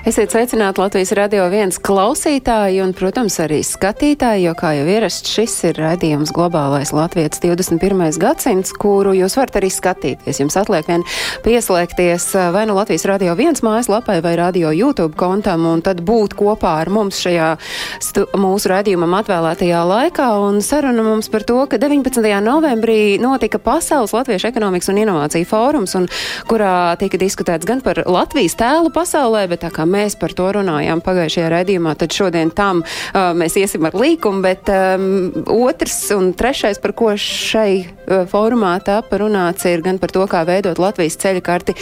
Esiet sveicināti Latvijas radio viens klausītāji un, protams, arī skatītāji, jo, kā jau ierasts, šis ir raidījums globālais Latvijas 21. gadsimts, kuru jūs varat arī skatīties. Jums atliek vien pieslēgties vai nu Latvijas radio viens mājaslapai vai radio YouTube kontam un tad būt kopā ar mums šajā mūsu raidījumam atvēlētajā laikā. Un saruna mums par to, ka 19. novembrī notika Pasaules Latviešu ekonomikas un inovāciju fórums, un kurā tika diskutēts gan par Latvijas tēlu pasaulē, bet tā kā mēs par to runājām pagājušajā raidījumā, tad šodien tam uh, mēs iesim ar līkumu, bet um, otrs un trešais, par ko šai uh, fórumā tāpa runāts, ir gan par to, kā veidot Latvijas ceļa karti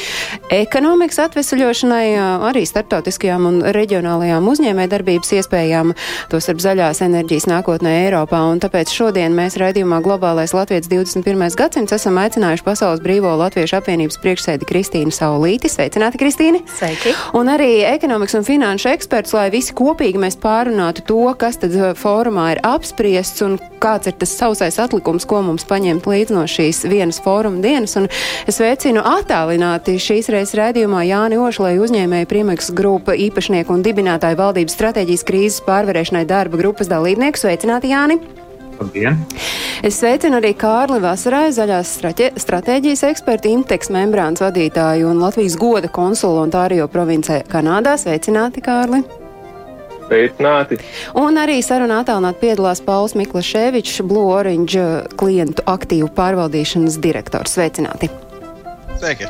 ekonomikas atvesaļošanai, uh, arī starptautiskajām un reģionālajām uzņēmē darbības iespējām, to starp zaļās enerģijas nākotnē Eiropā. Un tāpēc šodien mēs raidījumā Globālais Latvijas 21. gadsimts esam aicinājuši Pasaules Brīvo Latviešu apvienības priekšsēdi Kristīnu Saulīti. Sveicināti, Kristīni! Sveiki! Un arī ekonomikas un finanšu eksperts, lai visi kopīgi mēs pārunātu to, kas tad uh, fórumā ir apspriests un kāds ir tas sausais atlikums, ko mums paņemt līdz no šīs vienas fóruma dienas. Un es veicinu attālināti šīs reizes rēdījumā Jāni Ošlai uzņēmēju Primeks grupa īpašnieku un dibinātāju valdības stratēģijas krīzes pārvarēšanai darba grupas dalībnieku. Sveicināti, Jāni! Labdien! Es sveicinu arī Kārli Vasarai, zaļās stratēģijas eksperti, Inteks membrāns vadītāju un Latvijas goda konsulu Ontārio provincē Kanādā. Sveicināti, Kārli! Sveicināti! Un arī sarunā attālināt piedalās Pauls Miklaševičs, Blue Orange klientu aktīvu pārvaldīšanas direktors. Sveicināti! Sveiki!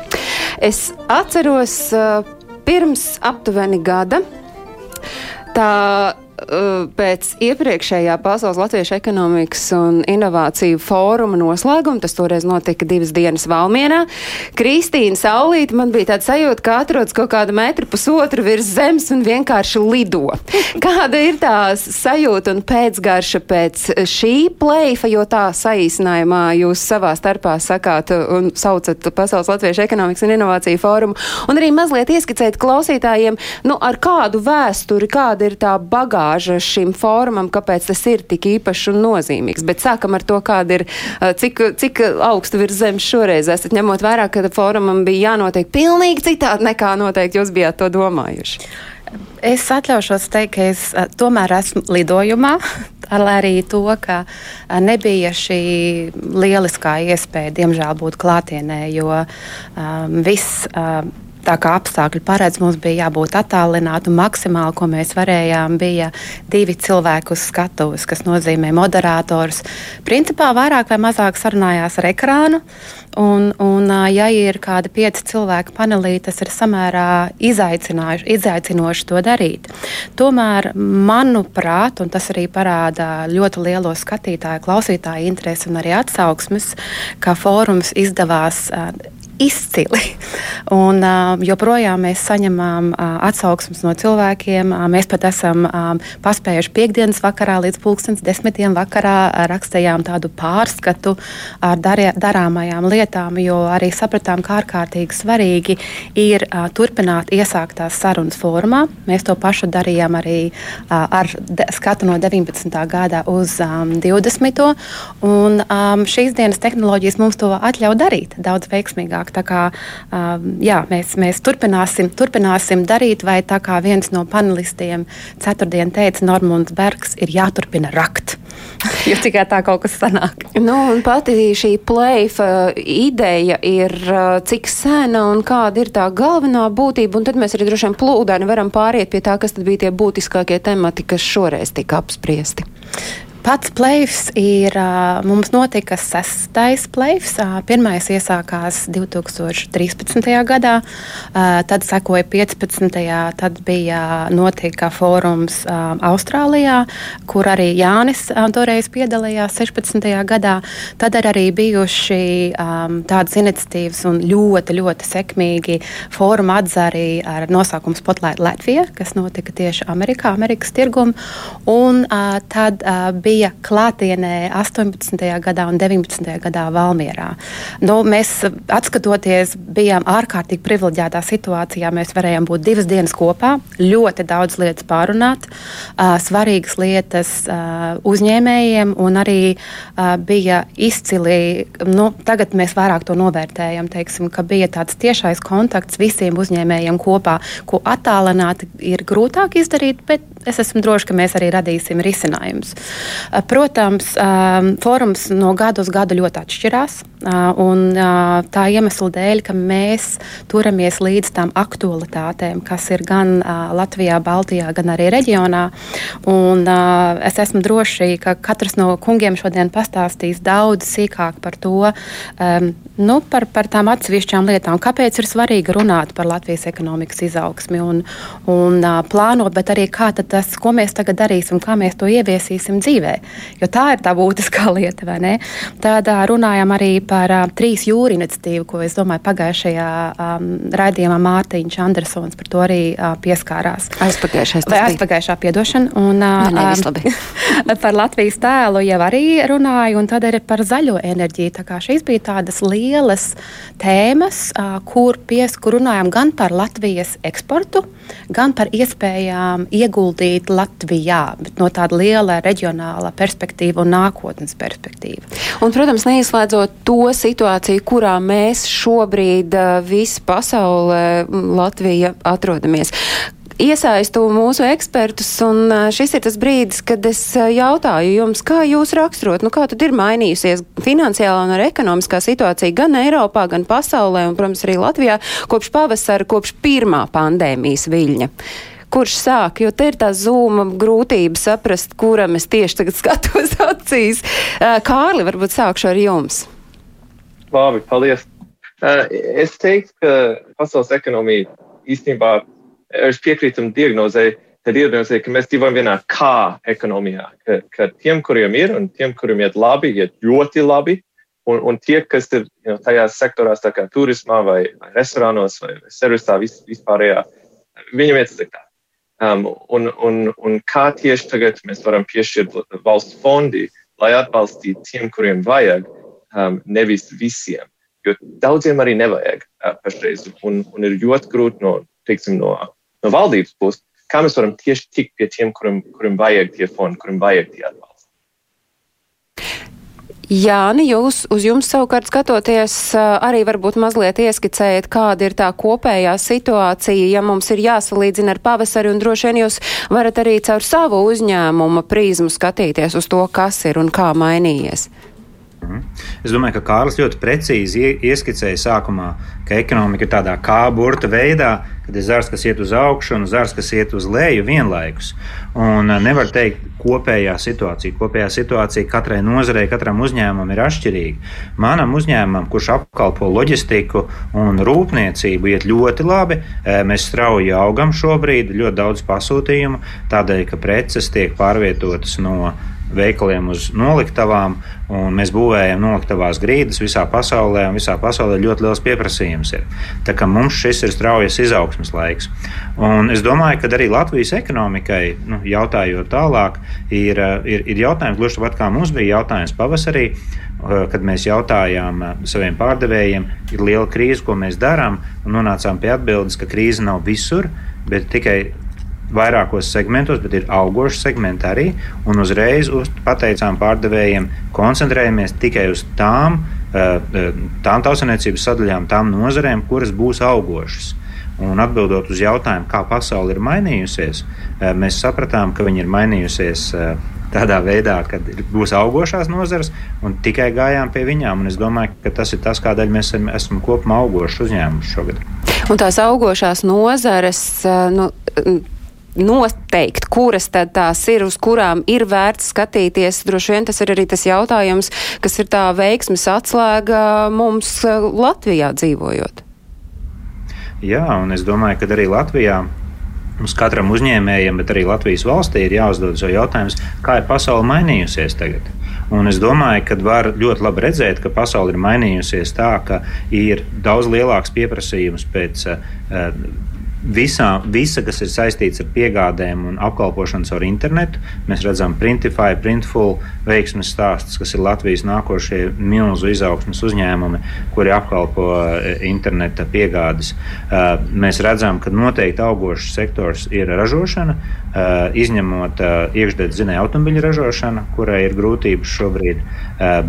Es atceros pirms aptuveni gada. Tā pēc iepriekšējā Pasaules Latviešu ekonomikas un inovāciju fóruma noslēguma, tas toreiz notika divas dienas Valmienā, Kristīna Saulīte man bija tāda sajūta, ka atrodas kaut kāda metra pusotru virs zemes un vienkārši lido. Kāda ir tā sajūta un pēcgarša pēc šī pleifa, jo tā saīsinājumā jūs savā starpā sakāt un saucat Pasaules Latviešu ekonomikas un inovāciju fórumu, un arī mazliet ieskicēt klausītājiem, nu, ar kādu vēsturi, kāda ir tā bagāža šim fórumam, kāpēc tas ir tik īpašs un nozīmīgs. Bet sākam ar to, kāda ir, cik, cik augstu virs zemes šoreiz esat, ņemot vērā, ka fórumam bija jānotiek pilnīgi citādi nekā noteikti jūs bijāt to domājuši. Es atļaušos teikt, ka es tomēr esmu lidojumā, lai arī to, ka nebija šī lieliskā iespēja, diemžēl, būt klātienē, jo um, viss. Um, Tā kā apstākļi paredz, mums bija jābūt attālināti, maksimāli, ko mēs varējām, bija divi cilvēki uz skatuves, kas nozīmē moderators. Principā vairāk vai mazāk sarunājās ar ekrānu, un, un ja ir kādi pieci cilvēki panelī, tas ir samērā izaicinoši to darīt. Tomēr, manuprāt, un tas arī parāda ļoti lielo skatītāju, klausītāju interesi un arī atsauksmes, ka fórums izdevās izcili. Un, joprojām mēs saņemam atsauksmes no cilvēkiem. Mēs pat esam paspējuši piekdienas vakarā līdz pulkstenes desmitiem vakarā rakstījām tādu pārskatu ar darē, darāmajām lietām, jo arī sapratām, kā ārkārtīgi svarīgi ir turpināt iesāktās sarunas formā. Mēs to pašu darījām arī ar skatu no 19. gada uz um, 20. Un šīs dienas tehnoloģijas mums to atļauj darīt daudz veiksmīgāk tālāk. Tā kā, jā, mēs, mēs turpināsim, turpināsim darīt, vai tā kā viens no panelistiem ceturtdien teica, Normons Bergs ir jāturpina rakt. jo tikai tā kaut kas sanāk. Nu, un pati šī plēfa ideja ir cik sena un kāda ir tā galvenā būtība, un tad mēs arī droši vien plūdaini varam pāriet pie tā, kas tad bija tie būtiskākie temati, kas šoreiz tika apspriesti. Pats plēfs ir, mums notika sestais plēfs. Pirmais iesākās 2013. gadā, tad sekoja 15. tad bija notika fórums Austrālijā, kur arī Jānis toreiz piedalījās 16. gadā. Tad ir arī bijuši tādas iniciatīvas un ļoti, ļoti sekmīgi fóruma atzari ar nosaukumu Spotlight Latvija, kas notika tieši Amerikā, Amerikas tirgumu. Un tad bija bija klātienē 18. gadā un 19. gadā Valmierā. Nu, mēs, atskatoties, bijām ārkārtīgi privileģētā situācijā. Mēs varējām būt divas dienas kopā, ļoti daudz lietas pārunāt, svarīgas lietas uzņēmējiem, un arī bija izcili. Nu, tagad mēs vairāk to novērtējam, teiksim, ka bija tāds tiešais kontakts visiem uzņēmējiem kopā, ko attālināti ir grūtāk izdarīt, bet es esmu drošs, ka mēs arī radīsim risinājumus. Protams, fórums no gada uz gadu ļoti atšķirās. Un tā iemesla dēļ, ka mēs turamies līdz tām aktualitātēm, kas ir gan Latvijā, Baltijā, gan arī reģionā. Un es esmu droši, ka katrs no kungiem šodien pastāstīs daudz sīkāk par to, nu, par, par tām atsevišķām lietām, kāpēc ir svarīgi runāt par Latvijas ekonomikas izaugsmi un, un plānot, bet arī kā tas, ko mēs tagad darīsim, kā mēs to ieviesīsim dzīvē. Jo tā ir tā būtiskā lieta, vai ne? Tad runājam arī par uh, trīs jūru iniciatīvu, ko es domāju pagājušajā um, raidījumā Mārtiņš Andersons par to arī uh, pieskārās. Aizpagājušais. Vai aizpagājušā piedošana. Un, uh, ne, ne, par Latvijas tēlu jau arī runāju, un tad arī par zaļo enerģiju. Tā kā šīs bija tādas lielas tēmas, uh, kur, pies, kur runājam gan par Latvijas eksportu, gan par iespējām ieguldīt Latvijā, bet no tāda liela reģionāla perspektīva un nākotnes perspektīva. Un, protams, neizslēdzot to situāciju, kurā mēs šobrīd visi pasaulē, Latvija, atrodamies iesaistu mūsu ekspertus, un šis ir tas brīdis, kad es jautāju jums, kā jūs raksturot, nu kā tad ir mainījusies finansiālā un ekonomiskā situācija gan Eiropā, gan pasaulē, un, protams, arī Latvijā kopš pavasara, kopš pirmā pandēmijas viļņa kurš sāk, jo te ir tā zūma grūtība saprast, kuram es tieši tagad skatos acīs. Kārli, varbūt sākšu ar jums. Labi, paldies. Es teiktu, ka pasaules ekonomija īstenībā, es piekrītu diagnozē, tad diagnozē, ka mēs dzīvojam vienā kā ekonomijā, ka, ka tiem, kuriem ir un tiem, kuriem iet labi, iet ļoti labi, un, un tie, kas ir you know, tajās sektorās, tā kā turismā vai, vai restorānos vai, vai servisā vis, vispārējā, viņam iet sliktāk. Um, un, un, un kā tieši tagad mēs varam piešķirt valsts fondi, lai atbalstītu tiem, kuriem vajag, um, nevis visiem. Jo daudziem arī nevajag uh, pašreiz, un, un ir ļoti grūti no, teiksim, no, no valdības puses, kā mēs varam tieši tikt pie tiem, kuriem, kuriem vajag tie fondi, kuriem vajag tie atbalsti. Jāni, jūs uz jums savukārt skatoties, arī varbūt mazliet ieskicējat, kāda ir tā kopējā situācija, ja mums ir jāsalīdzina ar pavasari, un droši vien jūs varat arī caur savu uzņēmumu prizmu skatīties uz to, kas ir un kā mainījies. Mhm. Es domāju, ka Kārlis ļoti precīzi ieskicēja sākumā, ka ekonomika ir tādā kā burta veidā, kad ir zars, kas iet uz augšu un zars, kas iet uz leju vienlaikus. Un eh, nevar teikt, kopējā situācija. Kopējā situācija katrai nozarei, katram uzņēmumam ir atšķirīga. Manam uzņēmumam, kurš apkalpo loģistiku un rūpniecību, iet ļoti labi. Eh, mēs strauji augam šobrīd, ļoti daudz pasūtījumu, tādēļ, ka preces tiek pārvietotas no veikaliem uz noliktavām, un mēs būvējam noliktavās grīdas visā pasaulē, un visā pasaulē ļoti liels pieprasījums ir. Tā kā mums šis ir straujas izaugsmes laiks. Un es domāju, ka arī Latvijas ekonomikai, nu, jautājot tālāk, ir, ir, ir jautājums, gluži tāpat kā mums bija jautājums pavasarī, kad mēs jautājām saviem pārdevējiem, ir liela krīze, ko mēs darām, un nonācām pie atbildes, ka krīze nav visur, bet tikai vairākos segmentos, bet ir augošs segmenti arī. Un uzreiz uz, pateicām pārdevējiem, koncentrējamies tikai uz tām, eh, eh, tām tautsaniecības sadaļām, tām nozarēm, kuras būs augošas. Un atbildot uz jautājumu, kā pasaule ir mainījusies, eh, mēs sapratām, ka viņa ir mainījusies tādā veidā, ka būs augošās nozares, un tikai gājām pie viņām. Es domāju, ka tas ir tas, kādēļ mēs esam kopumā augoši uzņēmuši šogad. Un tās augošās nozares, nu, noteikt, kuras tad tās ir, uz kurām ir vērts skatīties. Droši vien tas ir arī tas jautājums, kas ir tā veiksmes atslēga mums eh, Latvijā dzīvojot. Jā, un es domāju, ka arī Latvijā mums katram uzņēmējam, bet arī Latvijas valstī ir jāuzdod sev jautājums, kā ir pasaule mainījusies tagad. Un es domāju, ka var ļoti labi redzēt, ka pasaule ir mainījusies tā, ka ir daudz lielāks pieprasījums pēc uh, visā, visa, kas ir saistīts ar piegādēm un apkalpošanu caur internetu. Mēs redzam, Printify, Printful veiksmes stāsts, kas ir Latvijas nākošie milzu izaugsmes uzņēmumi, kuri apkalpo e, interneta piegādes. E, mēs redzam, ka noteikti augošs sektors ir ražošana, izņemot iekšzemes zinēju automobiļu ražošanu, kurai ir grūtības šobrīd,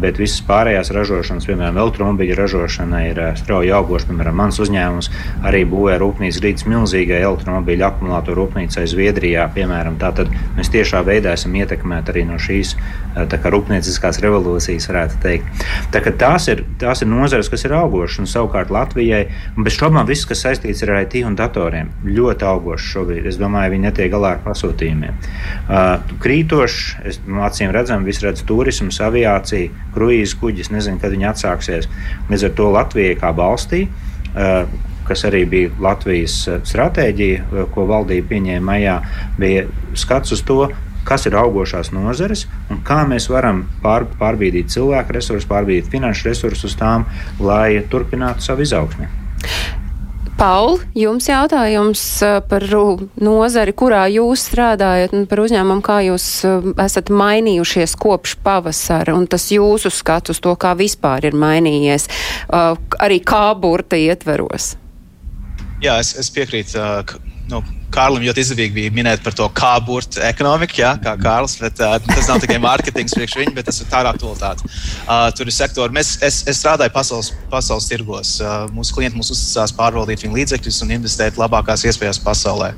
bet visas pārējās ražošanas, piemēram, elektromobīļu ražošana, ir strauji augoša. Piemēram, mans uzņēmums arī būvē rūpnīcas Rīgas milzīgai elektromobīļu akumulātoru rūpnīcai Zviedrijā. Piemēram, Tātad mēs tiešā veidā esam ietekmēti arī no šīs rūpnieciskās revolūcijas, varētu teikt. Tā, tās, ir, tās ir nozares, kas ir augošas, un savukārt Latvijai, bez šaubām viss, kas saistīts ar IT un datoriem, ļoti augošs šobrīd. Es domāju, viņi netiek galā ar pasūtījumiem. Uh, krītošs, es, nu, acīm redzam, viss redz turisms, aviācija, kruīzes kuģis, nezinu, kad viņi atsāksies. Līdz ar to Latvijai kā valstī. Uh, kas arī bija Latvijas stratēģija, ko valdība pieņēma maijā, bija skats uz to, kas ir augošās nozares un kā mēs varam pār, pārbīdīt cilvēku resursus, pārbīdīt finanšu resursus uz tām, lai turpinātu savu izaugsmi. Paul, jums jautājums eh, par nozari, kurā jūs strādājat, un par uzņēmumu, kā jūs esat mainījušies kopš pavasara, un tas jūsu skats uz to, kā vispār ir mainījies, arī kā burta ietveros. Jā, es, es piekrītu. Nu, Kārlim ļoti izdevīgi bija minēt par to, kā burta ekonomika, jā, kā Kārlis. Bet, uh, tas nav tikai mārketings priekš viņa, bet tas ir tā aktualitāte. Uh, tur ir sektori. Mēs, es, es strādāju pasaules, pasaules tirgos. Uh, mūsu klienti mums uzticās pārvaldīt viņu līdzekļus un investēt labākās iespējas pasaulē.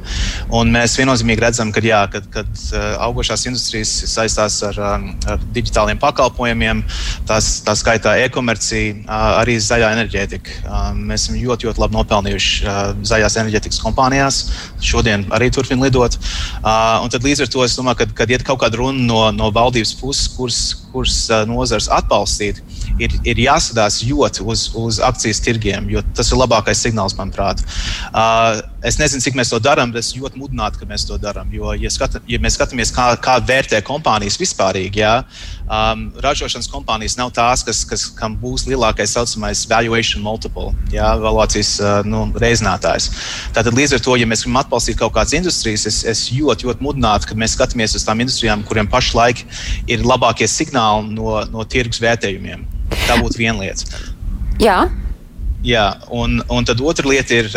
Un mēs viennozīmīgi redzam, ka jā, kad, kad uh, augošās industrijas saistās ar, um, ar digitāliem pakalpojumiem, tās, tā skaitā e-komercija, uh, arī zaļā enerģētika. Uh, mēs esam ļoti, ļoti labi nopelnījuši uh, zaļās enerģētikas kompānijās. Šo šodien arī turpina lidot. Uh, tad līdz ar to es domāju, ka, kad iet kaut kāda runa no, no valdības puses, kuras, kuras nozars atbalstīt, ir, ir jāsadās ļoti uz, uz akcijas tirgiem, jo tas ir labākais signāls, manuprāt. Uh, es nezinu, cik mēs to darām, bet es ļoti mudinātu, ka mēs to darām. Jo, ja, skata, ja mēs skatāmies, kā, kā vērtē kompānijas vispārīgi, jā, um, ražošanas kompānijas nav tās, kas, kas, kam būs lielākais saucamais valuation multiple, jā, valuācijas uh, nu, reizinātājs. Tātad līdz ar to, ja mēs gribam atbalstīt kaut kādas industrijas, es, es ļoti, ļoti mudinātu, ka mēs skatāmies uz tām industrijām, kuriem pašlaik ir labākie signāli no, no tirgus vērtējumiem. Tā būtu viena lieta. Jā, Jā, un, un tad otra lieta ir,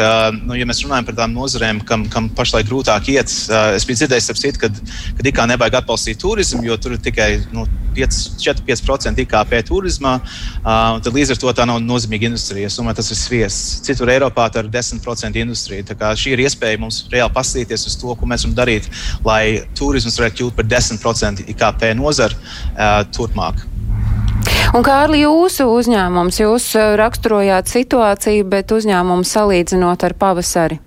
nu, ja mēs runājam par tādām nozarēm, kam, kam pašlaik grūtāk iet. Es biju dzirdējis, apsīt, kad, kad IKā nevajag atbalstīt turismu, jo tur ir tikai nu, 4-5% IKP turismā. Tad līdz ar to tā nav nozīmīga industrija. Es domāju, tas ir sviests. Citur Eiropā tā ir 10% industrija. Tā kā šī ir iespēja mums reāli paskatīties uz to, ko mēs varam darīt, lai turisms varētu kļūt par 10% IKP nozari turpmāk. Un, Kārli, jūsu uzņēmums, jūs raksturojāt situāciju, bet uzņēmumu salīdzinot ar pavasari.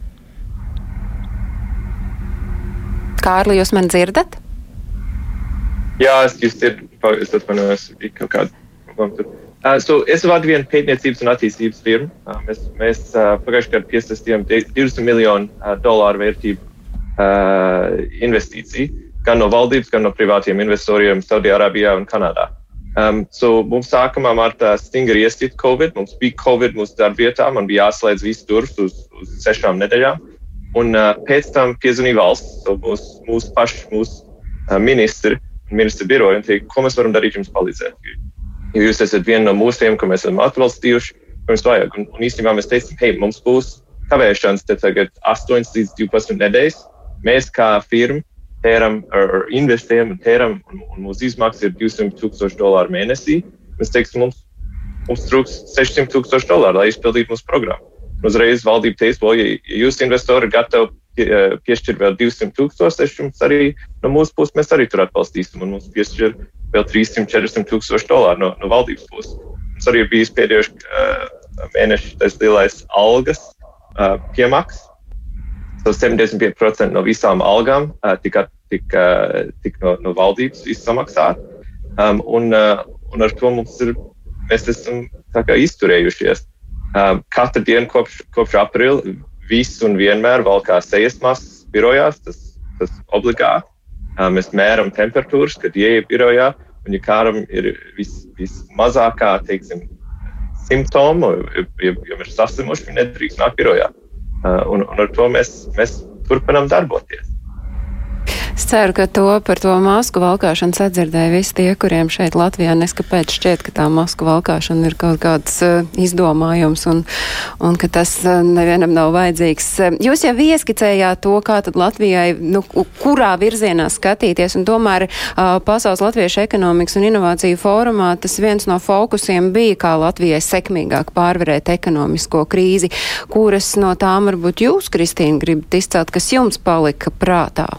Kārli, jūs man dzirdat? Jā, es jūs dzirdu, es atvainojos, bija kaut kāda. Uh, so es vadu vienu pētniecības un attīstības firmu. Uh, mēs mēs uh, pagājušajā gadā piesaistījām 200 miljonu dolāru vērtību investīciju gan no valdības, gan no privātiem investoriem Saudijārābijā un Kanādā. Um, so mums sākumā martā stingri iestīt Covid. Mums bija Covid mūsu darbvietā, man bija jāslēdz viss durvis uz, uz sešām nedēļām. Un uh, pēc tam piezvanīja valsts, so mūsu mūs paši, mūsu uh, ministri, ministra biroja un teica, ko mēs varam darīt jums palīdzēt. Jo jūs esat viena no mūsiem, ko mēs esam atbalstījuši, ko mums vajag. Un, un īstenībā mēs teicām, hei, mums būs kavēšanas te tagad 8 līdz 12 nedēļas. Mēs kā firma tēram, ar, ar investējam un tēram, un, un mūsu izmaksas ir 200 tūkstoši dolāru mēnesī. Mēs teiksim, mums, mums trūks 600 tūkstoši dolāru, lai izpildītu mūsu programmu. Uzreiz valdība teica, ja, ja jūs investori gatavi pie, piešķirt vēl 200 tūkstoši, tad arī no mūsu puses mēs arī tur atbalstīsim, un mums piešķir vēl 300-400 tūkstoši dolāru no, no valdības puses. Mums arī bijis pēdējos uh, mēneši tas lielais algas uh, piemaksas So 75% no visām algām uh, tika, tika, tika no, no valdības izsamaksāt. Um, un, uh, un ar to mums ir, mēs esam izturējušies. Um, katru dienu kopš, kopš aprīļa viss un vienmēr valkā sejas masas birojās, tas, tas obligāti. Mēs mēram temperatūras, kad ieeja birojā, un ja kādam ir vis, vismazākā, teiksim, simptomu, ja, ja ir saslimuši, viņi nedrīkst nākt birojā. un, un ar to mēs, mēs turpinām darboties. Es ceru, ka to par to masku valkāšanu sadzirdēja visi tie, kuriem šeit Latvijā neskapēc šķiet, ka tā masku valkāšana ir kaut kāds uh, izdomājums un, un ka tas uh, nevienam nav vajadzīgs. Jūs jau ieskicējāt to, kā tad Latvijai, nu, kurā virzienā skatīties, un tomēr uh, Pasaules Latviešu ekonomikas un inovāciju fórumā tas viens no fokusiem bija, kā Latvijai sekmīgāk pārvarēt ekonomisko krīzi. Kuras no tām varbūt jūs, Kristīna, gribat izcelt, kas jums palika prātā?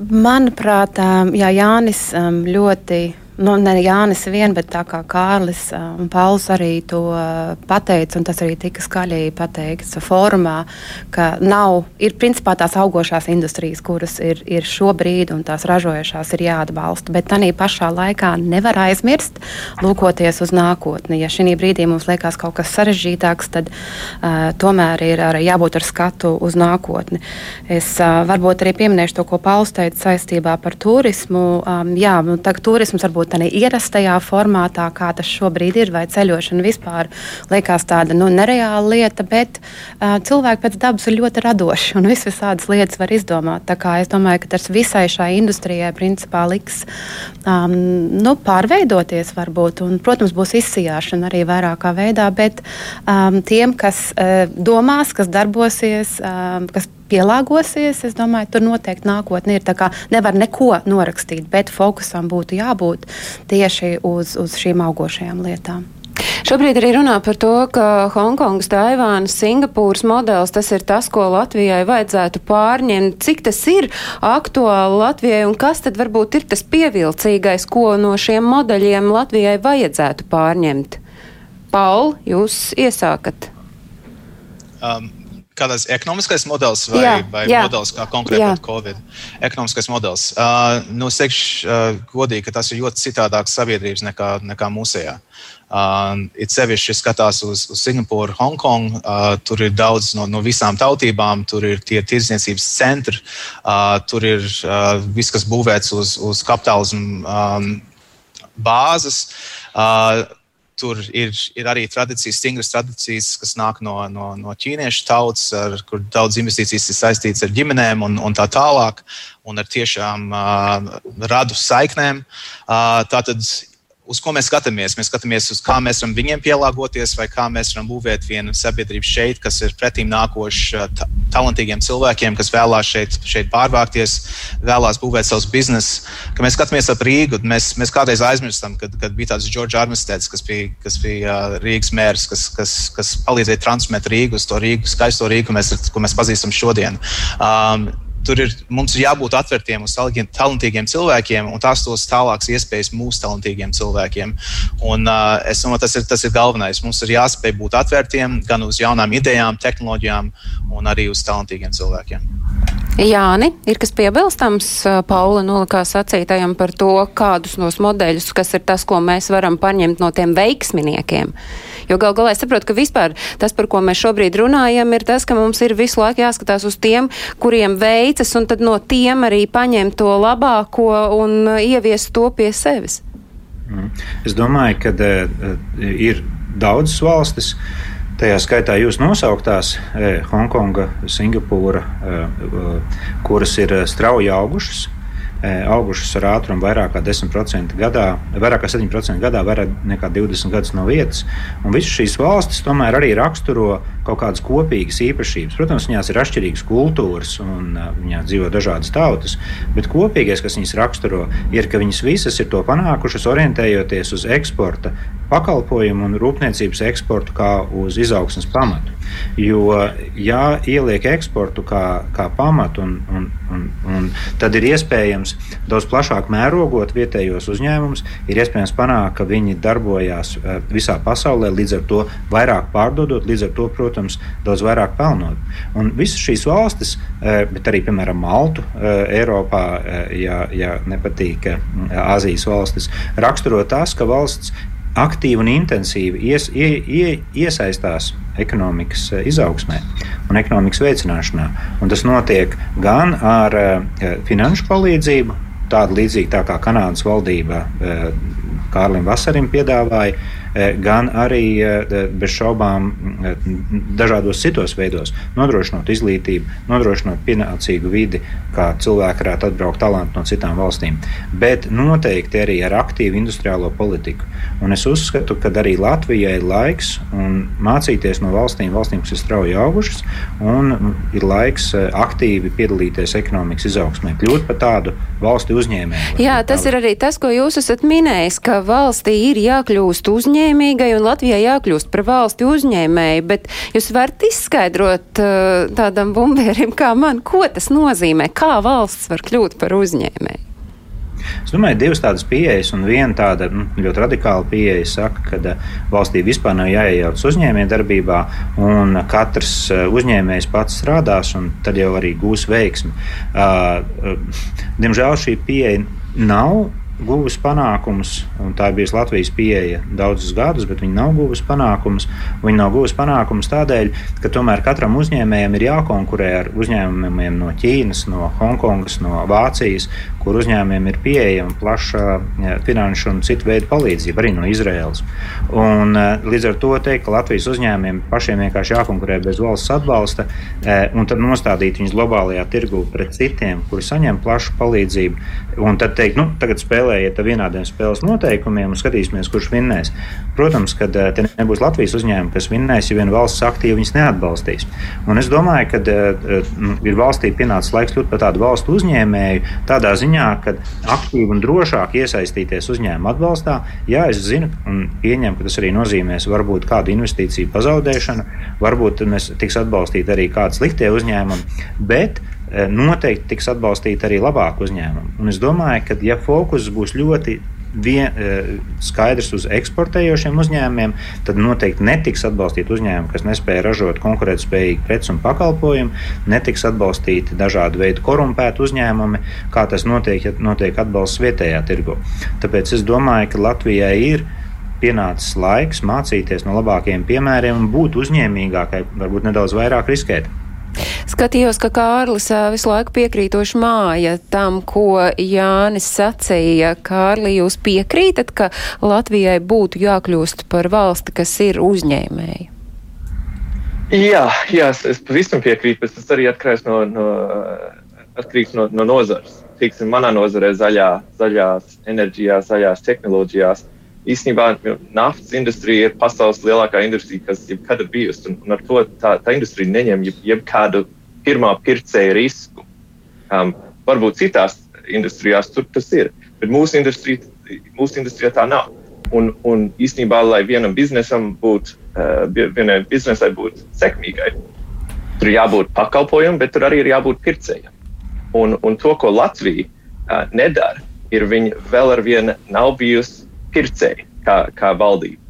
Manuprāt, jā, Jānis ļoti nu, ne Jānis vien, bet tā kā Kārlis un Pauls arī to pateica, un tas arī tika skaļi pateikts fórumā, ka nav, ir principā tās augošās industrijas, kuras ir, ir šobrīd un tās ražojošās ir jāatbalsta, bet tādā pašā laikā nevar aizmirst, lūkoties uz nākotni. Ja šī brīdī mums liekas kaut kas sarežģītāks, tad uh, tomēr ir ar, jābūt ar skatu uz nākotni. Es uh, varbūt arī pieminēšu to, ko Pauls teica saistībā par turismu. Um, jā, nu, tā, turisms varbūt tādā ierastajā formātā, kā tas šobrīd ir, vai ceļošana vispār liekas tāda nu, nereāla lieta, bet uh, cilvēki pēc dabas ir ļoti radoši un vis visādas lietas var izdomāt. Tā kā es domāju, ka tas visai šai industrijai principā liks um, nu, pārveidoties varbūt, un, protams, būs izsijāšana arī vairākā veidā, bet um, tiem, kas uh, domās, kas darbosies, um, kas pielāgosies. Es domāju, tur noteikti nākotnē ir. Nevar neko norakstīt, bet fokusam būtu jābūt tieši uz, uz šīm augošajām lietām. Šobrīd arī runā par to, ka Hongkongas, Taivānas, Singapūras modelis tas ir tas, ko Latvijai vajadzētu pārņemt. Cik tas ir aktuāli Latvijai un kas tad varbūt ir tas pievilcīgais, ko no šiem modeļiem Latvijai vajadzētu pārņemt? Paul, jūs iesākat. Um, kādās ekonomiskais modelis vai, jā, vai jā. modelis kā konkrēti pret Covid? Ekonomiskais modelis. Uh, nu, es teikšu uh, godīgi, ka tas ir ļoti citādāks sabiedrības nekā, nekā mūsējā. Uh, it sevišķi skatās uz, uz Singapūru, Hongkongu. Uh, tur ir daudz no, no visām tautībām, tur ir tie tirdzniecības centri, uh, tur ir uh, viss, kas būvēts uz, uz kapitālismu um, bāzes. Uh, Tur ir, ir arī tradīcijas, stingras tradīcijas, kas nāk no, no, no ķīniešu tautas, ar, kur daudz investīcijas ir saistītas ar ģimenēm un, un tā tālāk, un ar tiešām uh, radu saiknēm. Uh, tātad uz ko mēs skatāmies. Mēs skatāmies uz kā mēs varam viņiem pielāgoties, vai kā mēs varam būvēt vienu sabiedrību šeit, kas ir pretīm nākoši ta talantīgiem cilvēkiem, kas vēlās šeit, šeit pārvākties, vēlās būvēt savus biznesus. Kad mēs skatāmies ap Rīgu, mēs, mēs kādreiz aizmirstam, kad, kad bija tāds Džordžs Armsteds, kas bija, kas bija uh, Rīgas mērs, kas, kas, kas palīdzēja transformēt Rīgu uz to Rīgu, skaisto Rīgu, mēs, ko mēs pazīstam šodien. Um, tur ir, mums ir jābūt atvērtiem uz talantīgiem cilvēkiem, un tās dos tālākas iespējas mūsu talantīgiem cilvēkiem. Un, uh, es domāju, tas ir, tas ir galvenais. Mums ir jāspēj būt atvērtiem gan uz jaunām idejām, tehnoloģijām, un arī uz talantīgiem cilvēkiem. Jāni, ir kas piebilstams Paula nolikā sacītajam par to, kādus nos modeļus, kas ir tas, ko mēs varam paņemt no tiem veiksminiekiem. Jo gal galā es saprotu, ka vispār tas, par ko mēs šobrīd runājam, ir tas, ka mums ir visu laiku jāskatās uz tiem, kuriem veicas, un tad no tiem arī paņemt to labāko un ieviest to pie sevis. Mm. Es domāju, ka uh, ir daudzas valstis. Tajā skaitā jūs nosauktās Hongkonga, Singapūra, kuras ir strauji augušas, E, augušas ar ātrumu vairāk kā 10% gadā, vairāk kā 7% gadā, vairāk nekā 20 gadus no vietas. Un visas šīs valstis tomēr arī raksturo kaut kādas kopīgas īpašības. Protams, viņās ir atšķirīgas kultūras un e, viņās dzīvo dažādas tautas, bet kopīgais, kas viņas raksturo, ir, ka viņas visas ir to panākušas orientējoties uz eksporta pakalpojumu un rūpniecības eksportu kā uz izaugsmas pamatu. Jo, ja ieliek eksportu kā, kā pamatu, un, un, un, un tad ir iespējams daudz plašāk mērogot vietējos uzņēmumus, ir iespējams panākt, ka viņi darbojās eh, visā pasaulē, līdz ar to vairāk pārdodot, līdz ar to, protams, daudz vairāk pelnot. Un visas šīs valstis, eh, bet arī, piemēram, Maltu, eh, Eiropā, ja, ja nepatīk Āzijas valstis, raksturo tas, ka valsts aktīvi un intensīvi ies, ie, ie, iesaistās ekonomikas eh, izaugsmē un ekonomikas veicināšanā. Un tas notiek gan ar uh, finanšu palīdzību, tādu līdzīgu tā kā Kanādas valdība uh, Kārlim Vasarim piedāvāja, gan arī bez šaubām dažādos citos veidos, nodrošinot izglītību, nodrošinot pienācīgu vidi, kā cilvēki varētu atbraukt talanti no citām valstīm. Bet noteikti arī ar aktīvu industriālo politiku. Un es uzskatu, ka arī Latvijai ir laiks mācīties no valstīm, valstīm, kas ir strauji augušas, un ir laiks aktīvi piedalīties ekonomikas izaugsmē, kļūt par tādu valsti uzņēmēju. Jā, tas ir arī tas, ko jūs esat minējis, ka valstī ir jākļūst uzņēmīgai un Latvijai jākļūst par valsti uzņēmēju, bet jūs varat izskaidrot uh, tādam bumbierim kā man, ko tas nozīmē, kā valsts var kļūt par uzņēmēju. Es domāju, divas tādas pieejas, un viena tāda nu, ļoti radikāla pieeja saka, ka eh, valstī vispār nav jāiejaucas uzņēmējdarbībā, un katrs eh, uzņēmējs pats strādās, un tad jau arī gūs veiksmi. Uh, diemžēl šī pieeja nav guvusi panākumus, un tā ir bijusi Latvijas pieeja daudzus gadus, bet viņi nav guvusi panākumus. Viņi nav guvusi panākumus tādēļ, ka tomēr katram uzņēmējam ir jākonkurē ar uzņēmumiem no Ķīnas, no Hongkongas, no Vācijas, kur uzņēmumiem ir pieejama plaša finanšu un citu veidu palīdzība, arī no Izraēlas. Un, e, līdz ar to teikt, ka Latvijas uzņēmumiem pašiem vienkārši jākonkurē bez valsts atbalsta, e, un tad nostādīt viņus globālajā tirgu pret citiem, kuri saņem plašu palīdzību, un tad teikt, nu, tagad spēlēt spēlējiet ar vienādiem spēles noteikumiem un skatīsimies, kurš vinnēs. Protams, ka eh, te nebūs Latvijas uzņēmumi, kas vinnēs, ja vien valsts aktīvi viņus neatbalstīs. Un es domāju, ka eh, ir valstī pienācis laiks kļūt par tādu valstu uzņēmēju, tādā ziņā, ka aktīvi un drošāk iesaistīties uzņēmuma atbalstā. Jā, es zinu un pieņemu, ka tas arī nozīmēs varbūt kādu investīciju pazaudēšanu, varbūt tiks atbalstīti arī kādi sliktie uzņēmumi. Bet Eh, noteikti tiks atbalstīti arī labāki uzņēmumi. Un es domāju, ka ja fokus būs ļoti vien, eh, skaidrs uz eksportējošiem uzņēmumiem, tad noteikti netiks atbalstīti uzņēmumi, kas nespēja ražot konkurētspējīgu preci un pakalpojumu, netiks atbalstīti dažādu veidu korumpēti uzņēmumi, kā tas notiek, ja notiek atbalsts vietējā tirgu. Tāpēc es domāju, ka Latvijai ir pienācis laiks mācīties no labākajiem piemēriem un būt uzņēmīgākai, varbūt nedaudz vairāk riskēt. Skatījos, ka Kārlis visu laiku piekrītoši māja tam, ko Jānis sacīja. Kārli, jūs piekrītat, ka Latvijai būtu jākļūst par valsti, kas ir uzņēmēji? Jā, jā es, es pavisam piekrītu, bet tas arī atkarīgs no, no, atkarīgs no, no nozares. Tiksim, manā nozarē zaļā, zaļās enerģijās, zaļās tehnoloģijās īstenībā naftas industrija ir pasaules lielākā industrija, kas jebkad ir bijusi. Un, un ar to tā, tā industrija neņem jeb, jebkādu pirmā pircēja risku. Um, varbūt citās industrijās tur tas ir, bet mūsu, industrija, mūsu industrijā tā nav. Un, un īstenībā, lai vienam biznesam būtu, uh, vienai biznesai būtu sekmīgai, tur jābūt pakalpojumam, bet tur arī ir jābūt pircējam. Un, un to, ko Latvija uh, nedara, ir viņa vēl ar vienu nav bijusi pircēji, kā, kā valdība.